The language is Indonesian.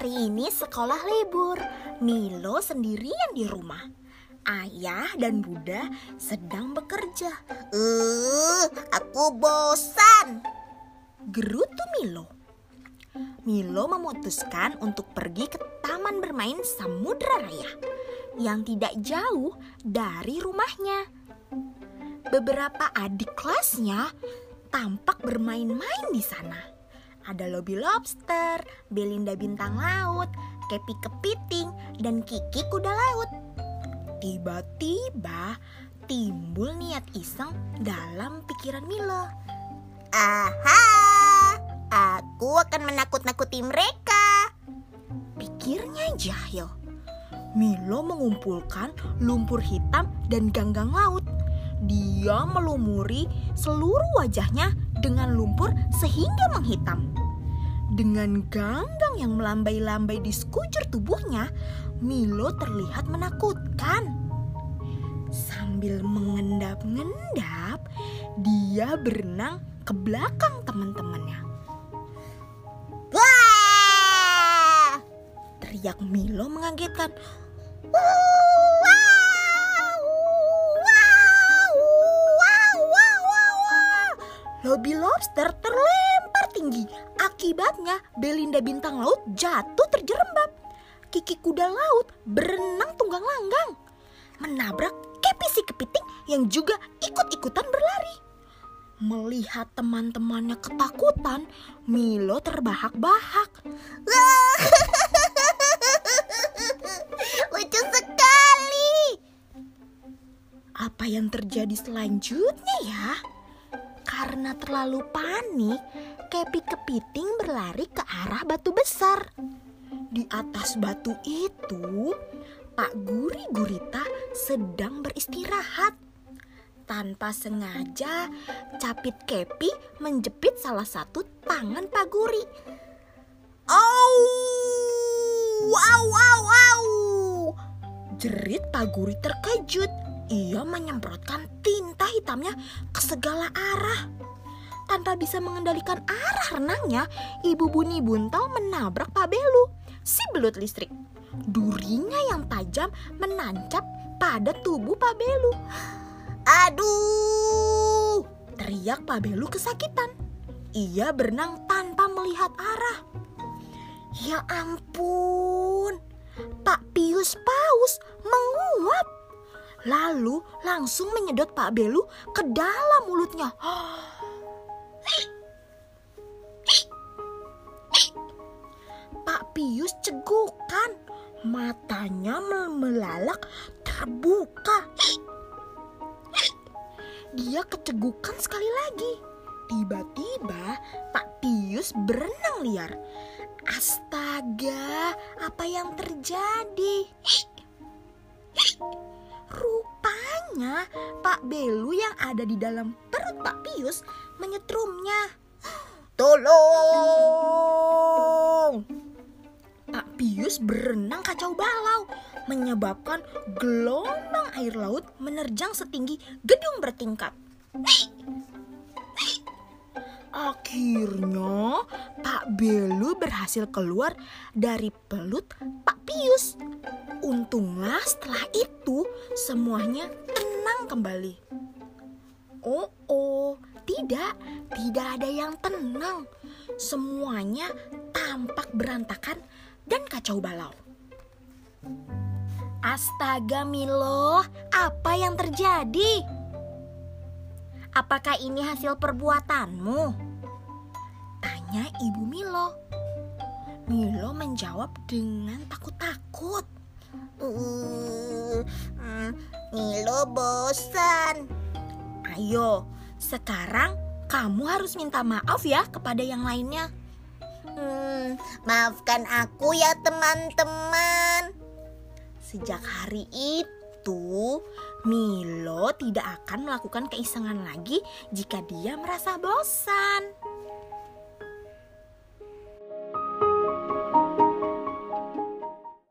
Hari ini sekolah libur. Milo sendirian di rumah. Ayah dan Bunda sedang bekerja. Uh, aku bosan. Gerutu Milo. Milo memutuskan untuk pergi ke taman bermain Samudra Raya yang tidak jauh dari rumahnya. Beberapa adik kelasnya tampak bermain-main di sana. Ada Lobby Lobster, Belinda Bintang Laut, Kepi Kepiting, dan Kiki Kuda Laut. Tiba-tiba timbul niat iseng dalam pikiran Milo. Aha, aku akan menakut-nakuti mereka. Pikirnya jahil. Milo mengumpulkan lumpur hitam dan ganggang laut. Dia melumuri seluruh wajahnya dengan lumpur sehingga menghitam. Dengan ganggang yang melambai-lambai di sekujur tubuhnya, Milo terlihat menakutkan. Sambil mengendap-ngendap, dia berenang ke belakang teman-temannya. Wah! Teriak Milo mengagetkan. Lobby Lobster terlempar tinggi. Akibatnya Belinda Bintang Laut jatuh terjerembab. Kiki Kuda Laut berenang tunggang langgang. Menabrak Kepi si kepiting yang juga ikut-ikutan berlari. Melihat teman-temannya ketakutan, Milo terbahak-bahak. Lucu sekali. Apa yang terjadi selanjutnya ya? Karena terlalu panik, Kepi Kepiting berlari ke arah batu besar. Di atas batu itu, Pak Guri Gurita sedang beristirahat. Tanpa sengaja, Capit Kepi menjepit salah satu tangan Pak Guri. Au! Au, au, au! Jerit Pak Guri terkejut. Ia menyemprotkan tinta hitamnya ke segala arah. Tanpa bisa mengendalikan arah renangnya, Ibu Buni Buntal menabrak Pak Belu, si belut listrik. Durinya yang tajam menancap pada tubuh Pak Belu. Aduh! Teriak Pak Belu kesakitan. Ia berenang tanpa melihat arah. Ya ampun, Pak Pius Paus menguap. Lalu langsung menyedot Pak Belu ke dalam mulutnya. Pak Pius cegukan, matanya melalak terbuka. Dia kecegukan sekali lagi. Tiba-tiba Pak Pius berenang liar. Astaga, apa yang terjadi? Rupanya Pak Belu yang ada di dalam perut Pak Pius menyetrumnya. Tolong! Pak Pius berenang kacau balau, menyebabkan gelombang air laut menerjang setinggi gedung bertingkat. Akhirnya Pak Belu berhasil keluar dari pelut Pak Pius. Untunglah setelah itu semuanya tenang kembali. Oh, oh, tidak, tidak ada yang tenang. Semuanya tampak berantakan dan kacau balau. Astaga Milo, apa yang terjadi? Apakah ini hasil perbuatanmu? Tanya Ibu Milo. Milo menjawab dengan takut-takut. Uh, mm, Milo bosan. Ayo, sekarang kamu harus minta maaf ya kepada yang lainnya. Hmm, maafkan aku ya teman-teman. Sejak hari itu, Milo tidak akan melakukan keisengan lagi jika dia merasa bosan.